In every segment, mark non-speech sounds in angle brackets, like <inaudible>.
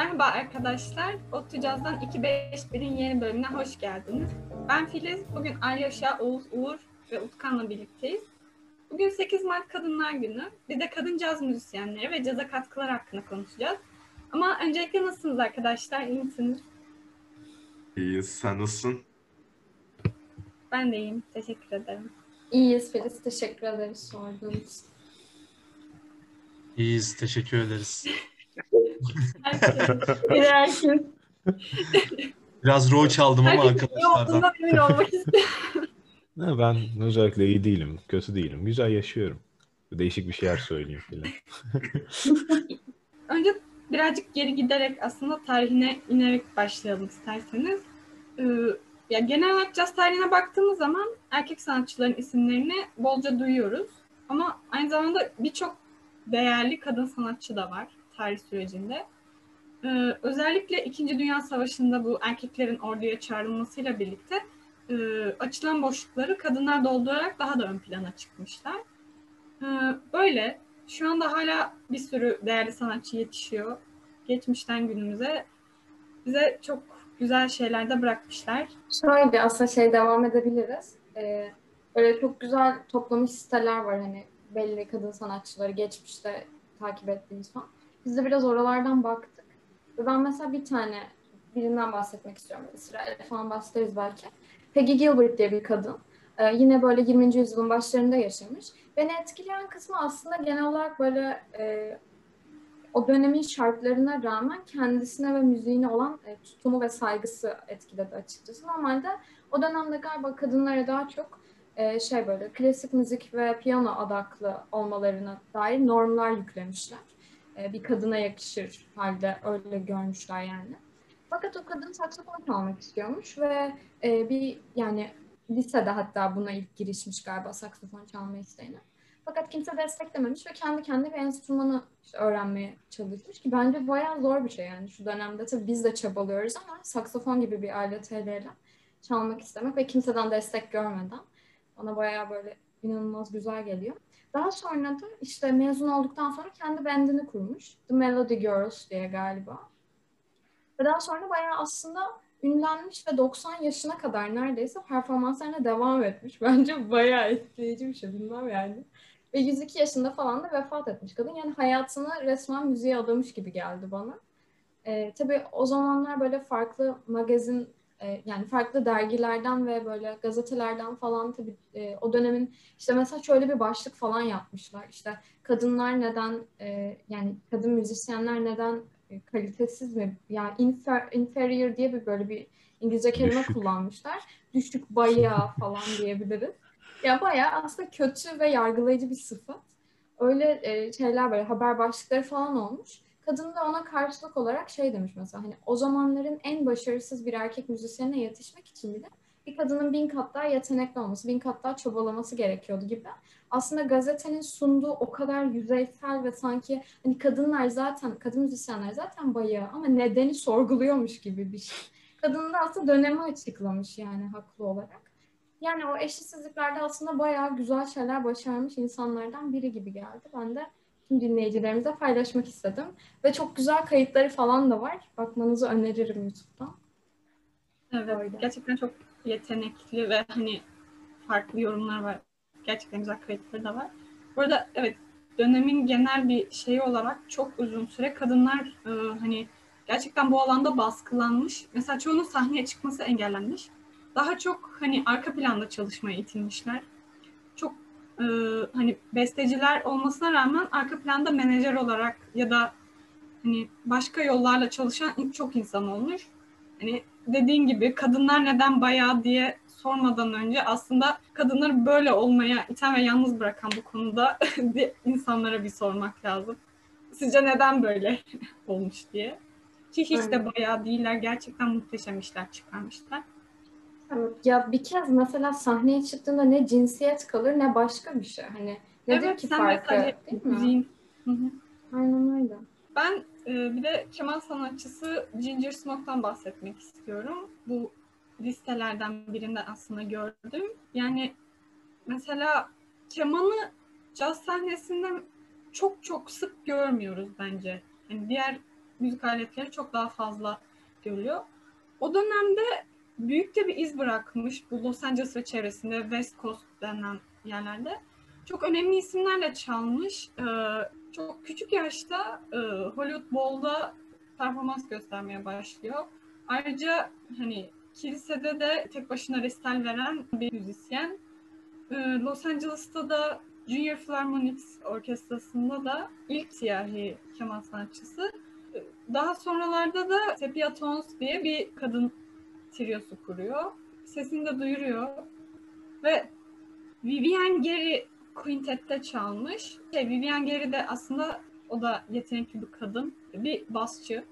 Merhaba arkadaşlar. ODTÜ Caz'dan 251'in yeni bölümüne hoş geldiniz. Ben Filiz. Bugün Alyoşa, Oğuz, Uğur ve Utkan'la birlikteyiz. Bugün 8 Mart Kadınlar Günü. Biz de kadın caz müzisyenleri ve caza katkılar hakkında konuşacağız. Ama öncelikle nasılsınız arkadaşlar? İyi misiniz? İyiyiz. Sen nasılsın? Ben de iyiyim. Teşekkür ederim. İyiyiz Filiz. Teşekkür ederiz sorduğunuz. İyiyiz, teşekkür ederiz. <laughs> Bir herkes, Biraz rol çaldım ama herkes arkadaşlardan. emin olmak istiyorum. Ne, ben özellikle iyi değilim, kötü değilim. Güzel yaşıyorum. Değişik bir şeyler söyleyeyim filan. <laughs> Önce birazcık geri giderek aslında tarihine inerek başlayalım isterseniz. Ee, ya genel olarak caz tarihine baktığımız zaman erkek sanatçıların isimlerini bolca duyuyoruz. Ama aynı zamanda birçok değerli kadın sanatçı da var tarih sürecinde. Ee, özellikle İkinci Dünya Savaşı'nda bu erkeklerin orduya çağrılmasıyla birlikte e, açılan boşlukları kadınlar doldurarak daha da ön plana çıkmışlar. Ee, böyle şu anda hala bir sürü değerli sanatçı yetişiyor. Geçmişten günümüze bize çok güzel şeyler de bırakmışlar. Şöyle aslında şey devam edebiliriz. Ee, böyle çok güzel toplamış siteler var hani belli kadın sanatçıları geçmişte takip ettiğimiz falan. Biz de biraz oralardan baktık. Ben mesela bir tane birinden bahsetmek istiyorum. Sırayla falan bahsederiz belki. Peggy Gilbert diye bir kadın. Ee, yine böyle 20. yüzyılın başlarında yaşamış. Beni etkileyen kısmı aslında genel olarak böyle e, o dönemin şartlarına rağmen kendisine ve müziğine olan e, tutumu ve saygısı etkiledi açıkçası. Normalde o dönemde galiba kadınlara daha çok e, şey böyle klasik müzik ve piyano adaklı olmalarına dair normlar yüklemişler. E, bir kadına yakışır halde öyle görmüşler yani. Fakat o kadın saksafon çalmak istiyormuş ve e, bir yani lisede hatta buna ilk girişmiş galiba saksafon çalma isteğine. Fakat kimse desteklememiş ve kendi kendine bir enstrümanı işte öğrenmeye çalışmış ki bence bayağı zor bir şey yani şu dönemde tabii biz de çabalıyoruz ama saksafon gibi bir alet hele çalmak istemek ve kimseden destek görmeden bana bayağı böyle inanılmaz güzel geliyor. Daha sonra da işte mezun olduktan sonra kendi bandini kurmuş. The Melody Girls diye galiba. Ve daha sonra bayağı aslında ünlenmiş ve 90 yaşına kadar neredeyse performanslarına devam etmiş. <laughs> Bence bayağı etkileyici bir şey bilmem yani. Ve 102 yaşında falan da vefat etmiş kadın. Yani hayatını resmen müziğe adamış gibi geldi bana. Ee, tabii o zamanlar böyle farklı magazin e, yani farklı dergilerden ve böyle gazetelerden falan tabii e, o dönemin işte mesela şöyle bir başlık falan yapmışlar. İşte kadınlar neden e, yani kadın müzisyenler neden e, kalitesiz mi? Yani infer, inferior diye bir böyle bir İngilizce kelime Düşük. kullanmışlar. Düşük bayağı <laughs> falan diyebiliriz. Ya bayağı aslında kötü ve yargılayıcı bir sıfat. Öyle e, şeyler böyle haber başlıkları falan olmuş. Kadın da ona karşılık olarak şey demiş mesela hani o zamanların en başarısız bir erkek müzisyene yetişmek için bile bir kadının bin kat daha yetenekli olması, bin kat daha çabalaması gerekiyordu gibi. Aslında gazetenin sunduğu o kadar yüzeysel ve sanki hani kadınlar zaten, kadın müzisyenler zaten bayağı ama nedeni sorguluyormuş gibi bir şey. Kadının da aslında dönemi açıklamış yani haklı olarak. Yani o eşitsizliklerde aslında bayağı güzel şeyler başarmış insanlardan biri gibi geldi. Ben de tüm dinleyicilerimize paylaşmak istedim. Ve çok güzel kayıtları falan da var. Bakmanızı öneririm YouTube'dan. Evet, Öyle. gerçekten çok yetenekli ve hani farklı yorumlar var. Gerçekten güzel kayıtları da var. Burada evet dönemin genel bir şeyi olarak çok uzun süre kadınlar e, hani gerçekten bu alanda baskılanmış. Mesela çoğunun sahneye çıkması engellenmiş. Daha çok hani arka planda çalışmaya itilmişler. E, hani besteciler olmasına rağmen arka planda menajer olarak ya da hani başka yollarla çalışan çok insan olmuş. Hani dediğin gibi kadınlar neden bayağı diye sormadan önce aslında kadınları böyle olmaya iten ve yalnız bırakan bu konuda <laughs> insanlara bir sormak lazım. Sizce neden böyle <laughs> olmuş diye. Ki hiç de bayağı değiller. Gerçekten muhteşem işler çıkarmışlar. Ya bir kez mesela sahneye çıktığında ne cinsiyet kalır ne başka bir şey. Hani nedir evet ki farkı mesaj değil mi? Hı hı. Aynen öyle. Ben e, bir de keman sanatçısı Ginger Smoke'tan bahsetmek istiyorum. Bu listelerden birinde aslında gördüm. Yani mesela kemanı caz sahnesinde çok çok sık görmüyoruz bence. Yani diğer müzik aletleri çok daha fazla görülüyor. O dönemde büyük de bir iz bırakmış bu Los Angeles ve çevresinde West Coast denen yerlerde. Çok önemli isimlerle çalmış. Ee, çok küçük yaşta e, Hollywood Bowl'da performans göstermeye başlıyor. Ayrıca hani kilisede de tek başına resital veren bir müzisyen. Ee, Los Angeles'ta da Junior Philharmonics Orkestrası'nda da ilk siyahi keman sanatçısı. Ee, Daha sonralarda da Sepia Tones diye bir kadın triosu kuruyor. Sesini de duyuruyor. Ve Vivian Gary Quintet'te çalmış. Şey, Vivian Gary de aslında o da yetenekli bir kadın. Bir basçı.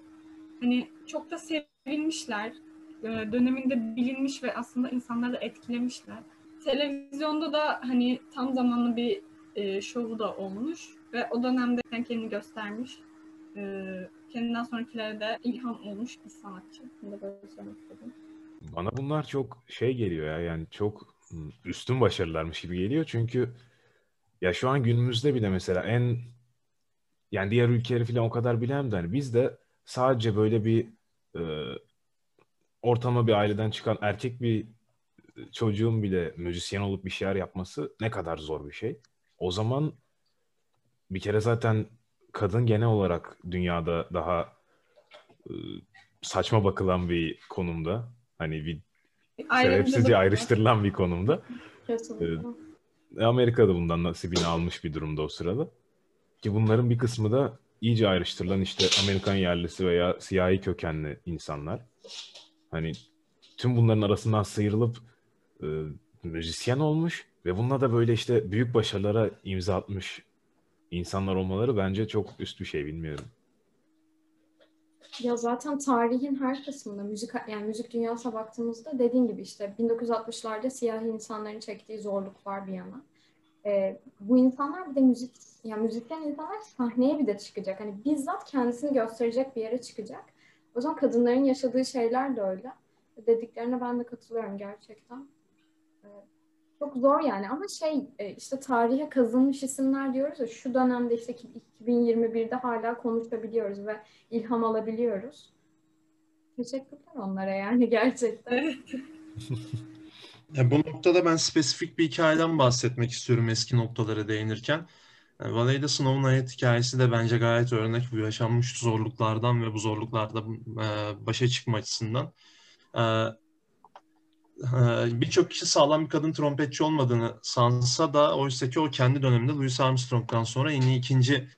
Hani çok da sevilmişler. Ee, Döneminde bilinmiş ve aslında insanları da etkilemişler. Televizyonda da hani tam zamanlı bir e, şovu da olmuş. Ve o dönemde kendini göstermiş. Ee, kendinden sonrakilere de ilham olmuş bir sanatçı. Bunu da böyle söylemek istedim. Bana bunlar çok şey geliyor ya yani çok üstün başarılarmış gibi geliyor çünkü ya şu an günümüzde bile mesela en yani diğer ülkeleri falan o kadar bilemem de hani bizde sadece böyle bir e, ortama bir aileden çıkan erkek bir çocuğun bile müzisyen olup bir şeyler yapması ne kadar zor bir şey. O zaman bir kere zaten kadın genel olarak dünyada daha e, saçma bakılan bir konumda. Hani bir sebepsizce ayrıştırılan bir konumda. Kesinlikle. E, Amerika'da bundan nasibini almış bir durumda o sırada. Ki bunların bir kısmı da iyice ayrıştırılan işte Amerikan yerlisi veya siyahi kökenli insanlar. Hani tüm bunların arasından sıyrılıp e, müzisyen olmuş ve bununla da böyle işte büyük başarılara imza atmış insanlar olmaları bence çok üst bir şey bilmiyorum. Ya zaten tarihin her kısmında müzik yani müzik dünyasına baktığımızda dediğin gibi işte 1960'larda siyahi insanların çektiği zorluklar bir yana. Ee, bu insanlar bir de müzik yani müzikten insanlar sahneye bir de çıkacak. Hani bizzat kendisini gösterecek bir yere çıkacak. O zaman kadınların yaşadığı şeyler de öyle. Dediklerine ben de katılıyorum gerçekten. Ee, çok zor yani ama şey e, işte tarihe kazınmış isimler diyoruz ya şu dönemde işte 2021'de hala konuşabiliyoruz ve ilham alabiliyoruz. Teşekkürler onlara yani <laughs> gerçekten. Bu noktada ben spesifik bir hikayeden bahsetmek istiyorum eski noktalara değinirken. Yani Valey'de Snow'un hayat hikayesi de bence gayet örnek bu yaşanmış zorluklardan ve bu zorluklarda e, başa çıkma açısından. Birçok kişi sağlam bir kadın trompetçi olmadığını sansa da oysa ki o kendi döneminde Louis Armstrong'dan sonra en iyi ikinci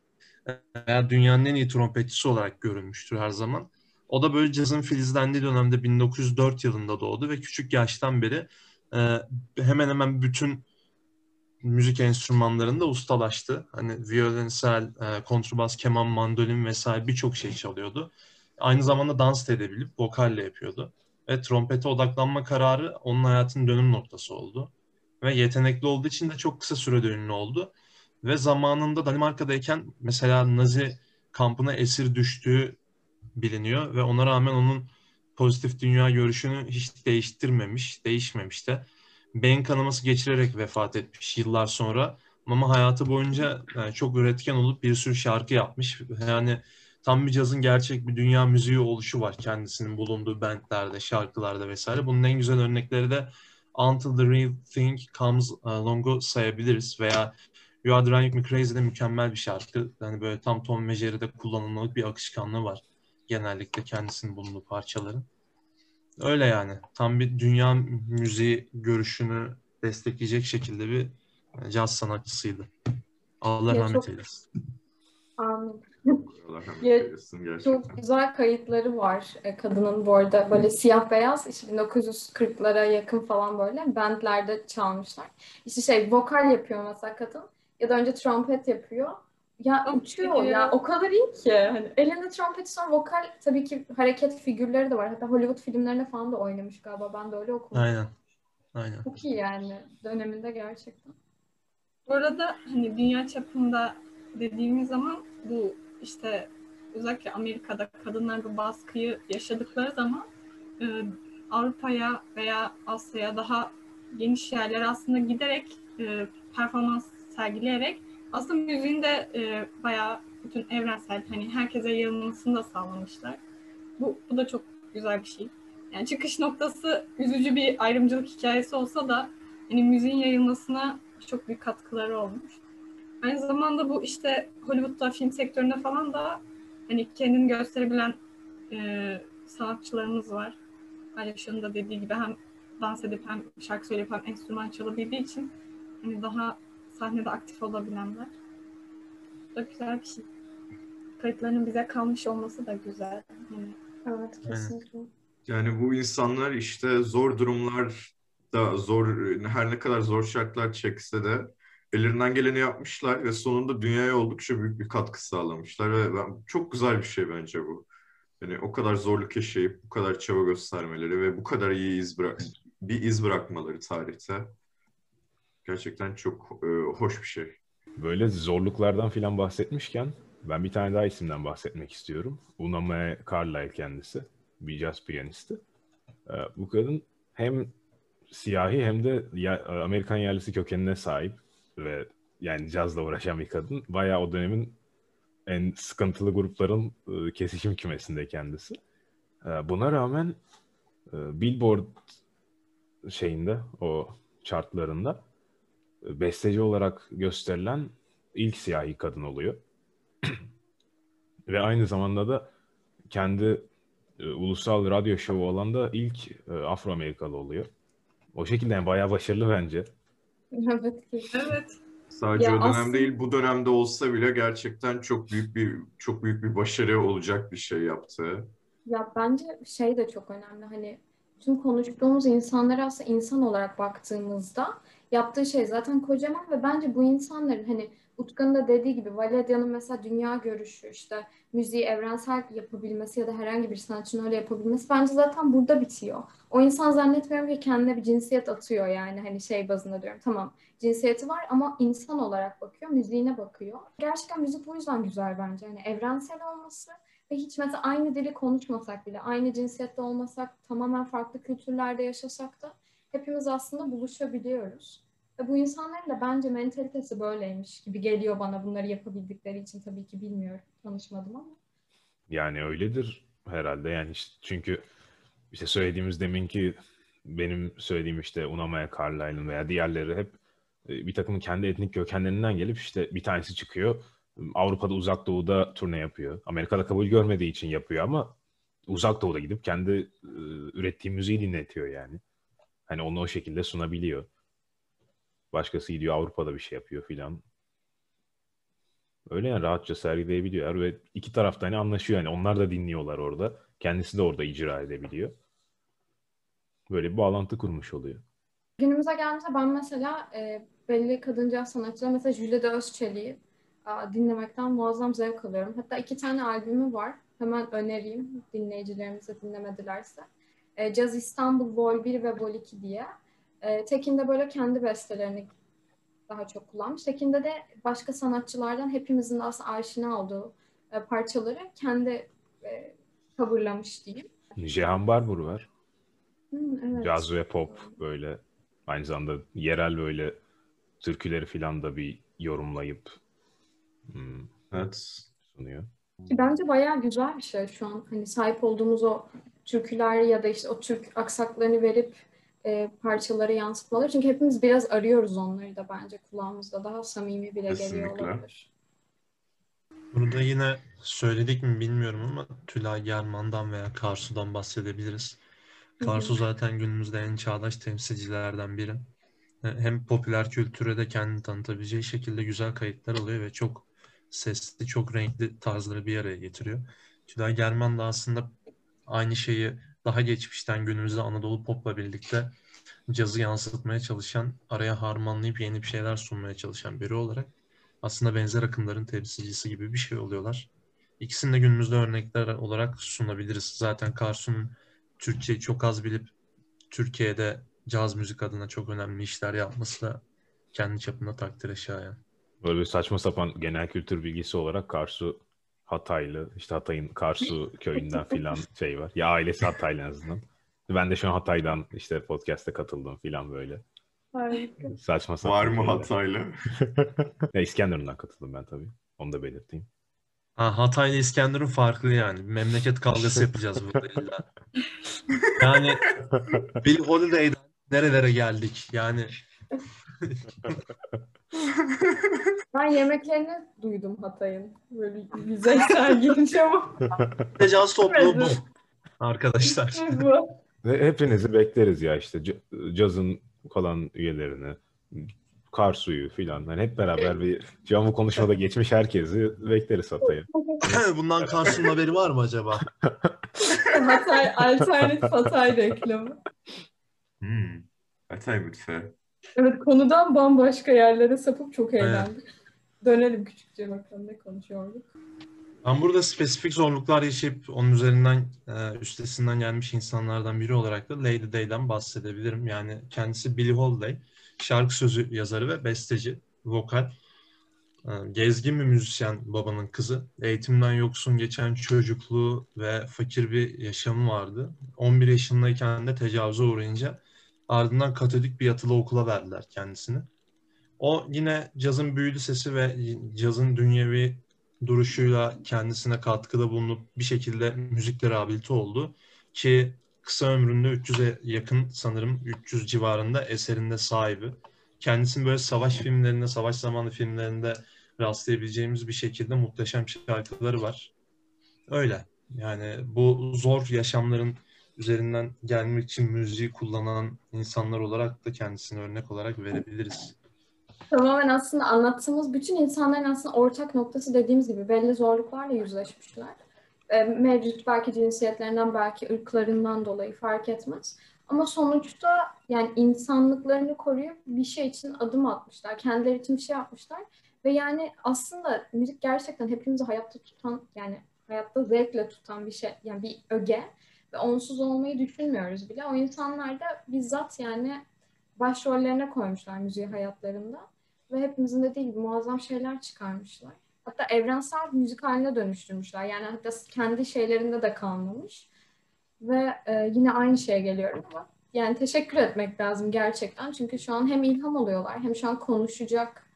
veya dünyanın en iyi trompetçisi olarak görülmüştür her zaman. O da böyle cazın filizlendiği dönemde 1904 yılında doğdu ve küçük yaştan beri e, hemen hemen bütün müzik enstrümanlarında ustalaştı. Hani violensel, e, kontrbas, keman, mandolin vesaire birçok şey çalıyordu. Aynı zamanda dans da edebilip vokalle yapıyordu. Ve trompete odaklanma kararı onun hayatının dönüm noktası oldu. Ve yetenekli olduğu için de çok kısa sürede ünlü oldu. Ve zamanında Danimarka'dayken mesela Nazi kampına esir düştüğü biliniyor ve ona rağmen onun pozitif dünya görüşünü hiç değiştirmemiş, değişmemiş de. Beyin kanaması geçirerek vefat etmiş yıllar sonra. Ama hayatı boyunca yani çok üretken olup bir sürü şarkı yapmış. Yani tam bir cazın gerçek bir dünya müziği oluşu var kendisinin bulunduğu bandlerde, şarkılarda vesaire. Bunun en güzel örnekleri de Until the Real Thing Comes Along'u sayabiliriz veya You Are Driving Me Crazy de mükemmel bir şarkı. Yani böyle tam Tom ve Jerry'de kullanılmalık bir akışkanlığı var genellikle kendisinin bulunduğu parçaların. Öyle yani. Tam bir dünya müziği görüşünü destekleyecek şekilde bir caz sanatçısıydı. Allah rahmet eylesin. Amin. Allah rahmet Ya, gerçekten. Çok güzel kayıtları var e, kadının bu arada böyle siyah beyaz işte 1940'lara yakın falan böyle bandlerde çalmışlar. İşte şey vokal yapıyor mesela kadın ya da önce trompet yapıyor. Ya Çok uçuyor ya o kadar iyi ki. Hani elinde trompet sonra vokal tabii ki hareket figürleri de var. Hatta Hollywood filmlerine falan da oynamış galiba. Ben de öyle okumuştum. Aynen. Aynen. Çok iyi yani döneminde gerçekten. Bu arada hani dünya çapında dediğimiz zaman bu işte özellikle Amerika'da kadınlar bu baskıyı yaşadıkları zaman e, Avrupa'ya veya Asya'ya daha geniş yerlere aslında giderek e, performans sergileyerek aslında müziğin de e, bayağı bütün evrensel hani herkese yayılmasını da sağlamışlar. Bu, bu da çok güzel bir şey. Yani çıkış noktası üzücü bir ayrımcılık hikayesi olsa da hani müziğin yayılmasına çok büyük katkıları olmuş. Aynı zamanda bu işte Hollywood'da film sektöründe falan da hani kendini gösterebilen e, sanatçılarımız var. Paylaşımın da dediği gibi hem dans edip hem şarkı söyleyip hem enstrüman çalabildiği için hani daha sahnede aktif olabilenler. Bu da güzel bir şey. Kayıtlarının bize kalmış olması da güzel. Yani Evet kesinlikle. Yani bu insanlar işte zor durumlarda zor her ne kadar zor şartlar çekse de ellerinden geleni yapmışlar ve sonunda dünyaya oldukça büyük bir katkı sağlamışlar ve ben, çok güzel bir şey bence bu. Yani o kadar zorluk yaşayıp bu kadar çaba göstermeleri ve bu kadar iyi iz bırak bir iz bırakmaları tarihte gerçekten çok e, hoş bir şey. Böyle zorluklardan filan bahsetmişken ben bir tane daha isimden bahsetmek istiyorum. Una Mae Carlyle kendisi. Bir jazz piyanisti. Ee, bu kadın hem siyahi hem de ya- Amerikan yerlisi kökenine sahip ve yani cazla uğraşan bir kadın. Bayağı o dönemin en sıkıntılı grupların e, kesişim kümesinde kendisi. Ee, Buna rağmen e, Billboard şeyinde o chartlarında e, besteci olarak gösterilen ilk siyahi kadın oluyor. <clears throat> Ve aynı zamanda da kendi e, ulusal radyo şovu olan da ilk e, Afro-Amerikalı oluyor. O şekilde yani bayağı başarılı bence. Evet. evet. Sadece Ya o dönem aslında- değil bu dönemde olsa bile gerçekten çok büyük bir çok büyük bir başarı olacak bir şey yaptı. Ya bence şey de çok önemli hani tüm konuştuğumuz insanlara aslında insan olarak baktığımızda yaptığı şey zaten kocaman ve bence bu insanların hani Utkan'ın da dediği gibi Valerya'nın mesela dünya görüşü işte müziği evrensel yapabilmesi ya da herhangi bir sanatçının öyle yapabilmesi bence zaten burada bitiyor. O insan zannetmiyorum ki kendine bir cinsiyet atıyor yani hani şey bazında diyorum tamam cinsiyeti var ama insan olarak bakıyor, müziğine bakıyor. Gerçekten müzik bu yüzden güzel bence. Hani evrensel olması ve hiç mesela aynı dili konuşmasak bile, aynı cinsiyette olmasak, tamamen farklı kültürlerde yaşasak da hepimiz aslında buluşabiliyoruz. Ve bu insanların da bence mentalitesi böyleymiş gibi geliyor bana bunları yapabildikleri için tabii ki bilmiyorum. Tanışmadım ama. Yani öyledir herhalde yani işte çünkü işte söylediğimiz deminki benim söylediğim işte Una Mae Carlyle'ın veya diğerleri hep e, bir takım kendi etnik kökenlerinden gelip işte bir tanesi çıkıyor Avrupa'da uzak doğuda turne yapıyor. Amerika'da kabul görmediği için yapıyor ama uzak doğuda gidip kendi e, ürettiği müziği dinletiyor yani. Hani onu o şekilde sunabiliyor. Başkası gidiyor Avrupa'da bir şey yapıyor filan. Öyle yani rahatça sergileyebiliyorlar ve iki tarafta hani anlaşıyor yani onlar da dinliyorlar orada. Kendisi de orada icra edebiliyor. Böyle bir bağlantı kurmuş oluyor. Günümüze geldiğimizde ben mesela e, belli kadıncağız sanatçılar mesela Jülide Özçelik'i dinlemekten muazzam zevk alıyorum. Hatta iki tane albümü var. Hemen önereyim dinleyicilerimize dinlemedilerse. E, Caz İstanbul Vol 1 ve Vol 2 diye. E, tekinde böyle kendi bestelerini daha çok kullanmış. Tekinde de başka sanatçılardan hepimizin de aslında aşina olduğu e, parçaları kendi e, coverlamış diyeyim. Jehan Barbur var. Hmm, evet. Caz ve pop böyle aynı zamanda yerel böyle türküleri filan da bir yorumlayıp hmm, Evet. sunuyor. Ki Bence bayağı güzel bir şey şu an. Hani sahip olduğumuz o türküler ya da işte o Türk aksaklarını verip e, parçalara yansıtmaları. Çünkü hepimiz biraz arıyoruz onları da bence kulağımızda. Daha samimi bile geliyor Kesinlikle. olabilir. Burada yine söyledik mi bilmiyorum ama Tülay German'dan veya Karsu'dan bahsedebiliriz. Karsu zaten günümüzde en çağdaş temsilcilerden biri. Hem popüler kültüre de kendini tanıtabileceği şekilde güzel kayıtlar oluyor ve çok sesli, çok renkli tarzları bir araya getiriyor. Tülay German da aslında aynı şeyi daha geçmişten günümüzde Anadolu Pop'la birlikte cazı yansıtmaya çalışan, araya harmanlayıp yeni bir şeyler sunmaya çalışan biri olarak aslında benzer akımların temsilcisi gibi bir şey oluyorlar. İkisini de günümüzde örnekler olarak sunabiliriz. Zaten Karsu'nun Türkçeyi çok az bilip Türkiye'de caz müzik adına çok önemli işler yapması da kendi çapında takdire şayan. Böyle saçma sapan genel kültür bilgisi olarak Karsu Hataylı. işte Hatay'ın Karsu <laughs> köyünden filan şey var. Ya ailesi Hataylı en azından. Ben de şu an Hatay'dan işte podcast'e katıldım filan böyle. Harika. Saçma sapan Var mı. Hataylı? <laughs> ya İskenderun'dan katıldım ben tabii. Onu da belirteyim. Ha, Hatay ile İskenderun farklı yani. Bir memleket kavgası yapacağız burada illa. Yani <laughs> Bill Holiday'den nerelere geldik? Yani <laughs> Ben yemeklerini duydum Hatay'ın. Böyle yüzeysel gelince ama caz topluluğu bu. <laughs> Arkadaşlar. <laughs> bu. Ve hepinizi bekleriz ya işte ca- cazın kalan üyelerini, Karsu'yu filan. Yani hep beraber bir canlı konuşmada geçmiş herkesi bekleriz Hatay'a. Bundan Karsu'nun haberi var mı acaba? Hatay, alternatif Hatay reklamı. Hmm. Hatay mutfağı. Evet konudan bambaşka yerlere sapıp çok Evet. eğlendik. Dönelim küçükçe bakalım ne konuşuyorduk. Ben burada spesifik zorluklar yaşayıp onun üzerinden e, üstesinden gelmiş insanlardan biri olarak da Lady Day'den bahsedebilirim. Yani kendisi Billie Holiday, şarkı sözü yazarı ve besteci, vokal. E, Gezgin bir müzisyen babanın kızı. Eğitimden yoksun geçen çocukluğu ve fakir bir yaşamı vardı. 11 yaşındayken de tecavüze uğrayınca ardından Katolik bir yatılı okula verdiler kendisini. O yine cazın büyülü sesi ve cazın dünyevi duruşuyla kendisine katkıda bulunup bir şekilde müzikle rehabilite oldu. Ki kısa ömründe 300'e yakın sanırım 300 civarında eserinde sahibi. Kendisinin böyle savaş filmlerinde, savaş zamanı filmlerinde rastlayabileceğimiz bir şekilde muhteşem şarkıları var. Öyle. Yani bu zor yaşamların üzerinden gelmek için müziği kullanan insanlar olarak da kendisini örnek olarak verebiliriz. Tamamen aslında anlattığımız bütün insanların aslında ortak noktası dediğimiz gibi belli zorluklarla yüzleşmişler. E, mevcut belki cinsiyetlerinden belki ırklarından dolayı fark etmez. Ama sonuçta yani insanlıklarını koruyup bir şey için adım atmışlar. Kendileri için bir şey yapmışlar. Ve yani aslında müzik gerçekten hepimizi hayatta tutan yani hayatta zevkle tutan bir şey yani bir öge onsuz olmayı düşünmüyoruz bile. O insanlar da bizzat yani başrollerine koymuşlar müziği hayatlarında ve hepimizin dediği gibi muazzam şeyler çıkarmışlar. Hatta evrensel müzik haline dönüştürmüşler. Yani hatta kendi şeylerinde de kalmamış. Ve e, yine aynı şeye geliyorum ama yani teşekkür etmek lazım gerçekten. Çünkü şu an hem ilham oluyorlar hem şu an konuşacak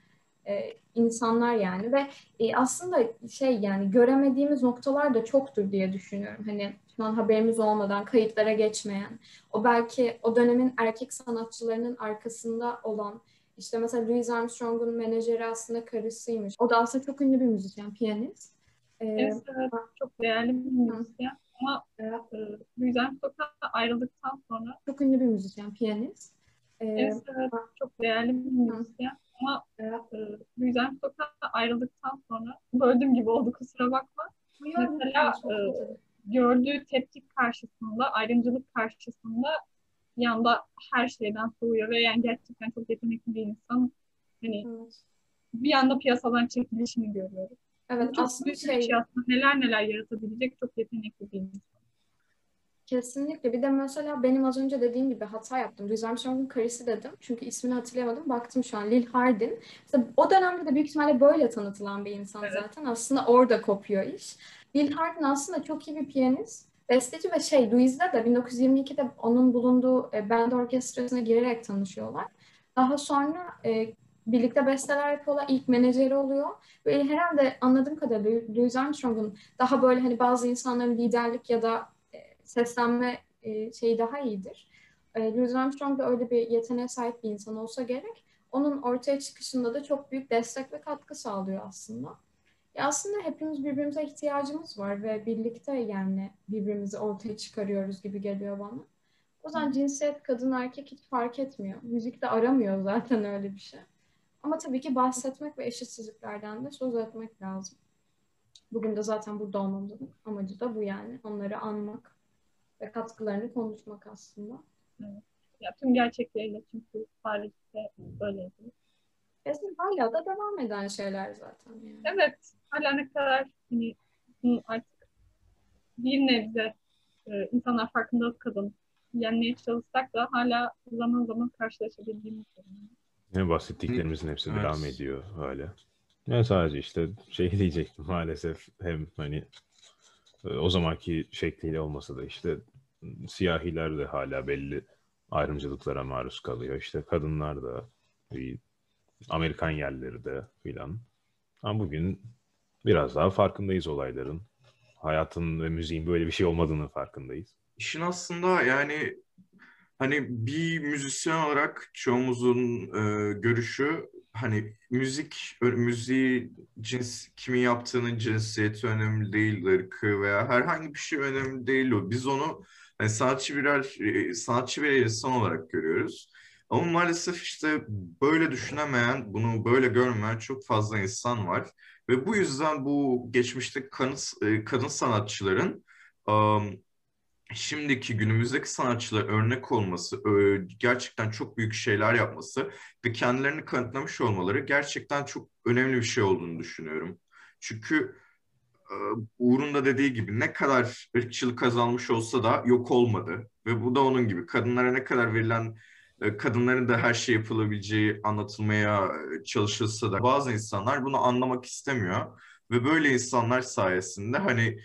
e, insanlar yani ve e, aslında şey yani göremediğimiz noktalar da çoktur diye düşünüyorum. Hani şu an haberimiz olmadan kayıtlara geçmeyen, o belki o dönemin erkek sanatçılarının arkasında olan işte mesela Louis Armstrong'un menajeri aslında karısıymış. O da aslında çok ünlü bir müzisyen, piyanist. Ee, Evet, evet, çok değerli bir müzisyen. Ama Evet. e, Louis Armstrong'dan ayrıldıktan sonra çok ünlü bir müzisyen, piyanist. Ee, evet, evet, çok değerli bir müzisyen. Ama Evet. e, Louis Armstrong'dan ayrıldıktan sonra böldüğüm gibi oldu kusura bakma. Mesela e, gördüğü tepki karşısında, ayrımcılık karşısında bir anda her şeyden soğuyor ve yani gerçekten çok yetenekli bir insan. Hani Evet. bir anda piyasadan çekilişini görüyoruz. Evet çok aslında büyük şey şey aslında neler neler yaratabilecek çok yetenekli bir insan. kesinlikle bir de mesela benim az önce dediğim gibi hata yaptım. Louis Armstrong'un karısı dedim. Çünkü ismini hatırlayamadım. Baktım şu an Lil Hardin. İşte o dönemde de büyük ihtimalle böyle tanıtılan bir insan Evet. zaten. Aslında orada kopuyor iş. Lil Hardin aslında çok iyi bir piyanist. Besteci ve şey Louis'de de 1922'de onun bulunduğu e, band orkestrasına girerek tanışıyorlar. Daha sonra e, birlikte besteler yapıyorlar. İlk menajeri oluyor. Ve herhalde anladığım kadarıyla Louis Armstrong'un daha böyle hani bazı insanların liderlik ya da e, seslenme e, şeyi daha iyidir. E, Louis Armstrong da öyle bir yeteneğe sahip bir insan olsa gerek. Onun ortaya çıkışında da çok büyük destek ve katkı sağlıyor aslında. Ya aslında hepimiz birbirimize ihtiyacımız var ve birlikte yani birbirimizi ortaya çıkarıyoruz gibi geliyor bana. O yüzden cinsiyet kadın erkek hiç fark etmiyor. Müzik de aramıyor zaten öyle bir şey. Ama tabii ki bahsetmek ve eşitsizliklerden de söz etmek lazım. Bugün de zaten burada olmamızın amacı da bu yani. Onları anmak ve katkılarını konuşmak aslında. Ya tüm gerçekleriyle çünkü tarihte öyleydi. Kesin hala da devam eden şeyler zaten yani. Evet, hala ne kadar hani artık bir nebze e, insanlar farkındalık kazanıp yenmeye çalışsak da hala zaman zaman karşılaşabildiğimiz. Yine bahsettiklerimizin hepsi Evet. devam ediyor hala. Yani sadece işte şey <laughs> diyecektim maalesef hem hani e, o zamanki şekliyle olmasa da işte siyahiler de hala belli ayrımcılıklara maruz kalıyor. İşte kadınlar da bir Amerikan yerleri de filan. Ama bugün biraz daha farkındayız olayların. Hayatın ve müziğin böyle bir şey olmadığının farkındayız. İşin aslında yani hani bir müzisyen olarak çoğumuzun e, görüşü hani müzik müziği cins kimin yaptığının cinsiyeti önemli değil, ırkı veya herhangi bir şey önemli değil o. Biz onu hani sanatçı birer sanatçı bir insan olarak görüyoruz. Ama maalesef işte böyle düşünemeyen, bunu böyle görmeyen çok fazla insan var. Ve bu yüzden bu geçmişte kadın, e, kadın sanatçıların şimdiki günümüzdeki sanatçılara örnek olması, gerçekten çok büyük şeyler yapması ve kendilerini kanıtlamış olmaları gerçekten çok önemli bir şey olduğunu düşünüyorum. Çünkü e, Uğur'un da dediği gibi ne kadar ırkçılık kazanmış olsa da yok olmadı. Ve bu da onun gibi. Kadınlara ne kadar verilen, kadınların da her şey yapılabileceği anlatılmaya e, çalışılsa da bazı insanlar bunu anlamak istemiyor. Ve böyle insanlar sayesinde hani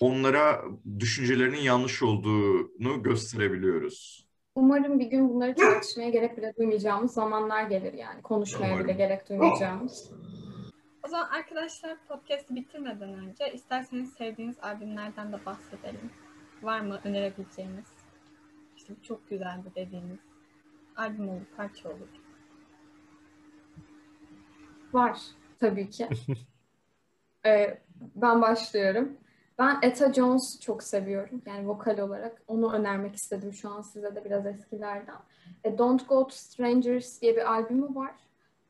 onlara düşüncelerinin yanlış olduğunu gösterebiliyoruz. Umarım bir gün bunları tartışmaya gerek bile duymayacağımız zamanlar gelir yani. Konuşmaya Umarım. bile gerek duymayacağımız. O zaman arkadaşlar podcast'i bitirmeden önce isterseniz sevdiğiniz albümlerden de bahsedelim. Var mı önerebileceğiniz? İşte bu çok güzeldi dediğiniz. Albüm olur, parça olur. Var tabii ki. <laughs> Ee, ben başlıyorum. Ben Etta Jones'u çok seviyorum. Yani vokal olarak. Onu önermek istedim şu an size de biraz eskilerden. E, Don't Go to Strangers diye bir albümü var.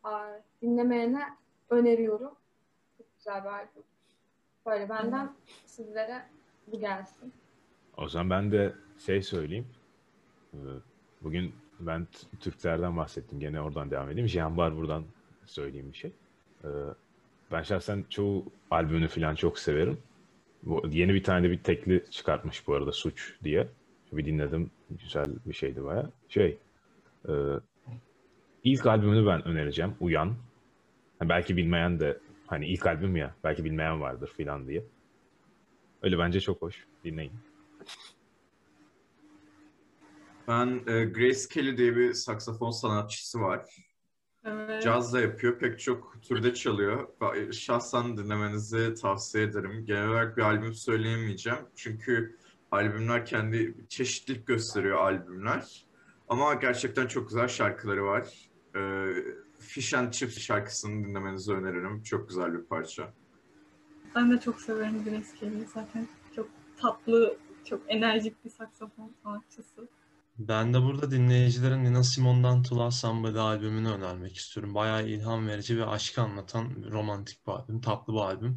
Aa, dinlemeyene öneriyorum. Çok güzel bir albüm. Böyle benden sizlere bu gelsin. O zaman ben de şey söyleyeyim. Ee, Bugün ben Türklerden bahsettim. Gene oradan devam edeyim. Cihan Barbur'dan söyleyeyim bir şey. Ee, Ben şahsen çoğu albümünü falan çok severim. Bu yeni bir tane de bir tekli çıkartmış bu arada Suç diye. Bir dinledim. Güzel bir şeydi baya. Şey, e, ilk albümünü ben önereceğim. Uyan. Ha, belki bilmeyen de hani ilk albüm ya belki bilmeyen vardır filan diye. Öyle bence çok hoş. Dinleyin. Ben e, Grace Kelly diye bir saksafon sanatçısı var. Evet. Caz da yapıyor. Pek çok türde çalıyor. Şahsen dinlemenizi tavsiye ederim. Genel olarak bir albüm söyleyemeyeceğim. Çünkü albümler kendi çeşitlilik gösteriyor albümler. Ama gerçekten çok güzel şarkıları var. Ee, Fish and Chips şarkısını dinlemenizi öneririm. Çok güzel bir parça. Ben de çok severim Grace Kelly'yi zaten. Çok tatlı, çok enerjik bir saksafon sanatçısı. Ben de burada dinleyicilerin Nina Simone'dan To Love Somebody albümünü önermek istiyorum. Bayağı ilham verici ve aşkı anlatan romantik bir albüm, tatlı bir albüm.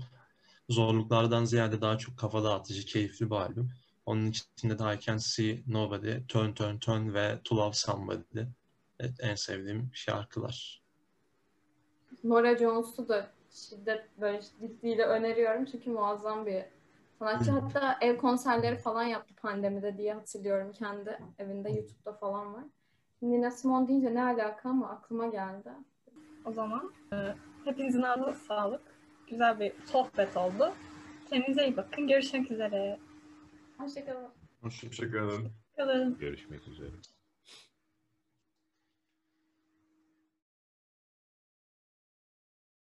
Zorluklardan ziyade daha çok kafa dağıtıcı, keyifli bir albüm. Onun içinde de I Can See Nobody, Turn Turn Turn ve To Love Somebody. Evet, en sevdiğim şarkılar. Nora Jones'u da şiddet böyle ciddiyle öneriyorum çünkü muazzam bir sanatçı. Hı. Hatta ev konserleri falan yaptı pandemide diye hatırlıyorum. Kendi evinde YouTube'da falan var. Nina Simone deyince ne alaka ama aklıma geldi. O zaman e, hepinizin ağzına sağlık. Güzel bir sohbet oldu. Kendinize iyi bakın. Görüşmek üzere. Hoşçakalın. Teşekkür ederim. Kalın. Görüşmek üzere.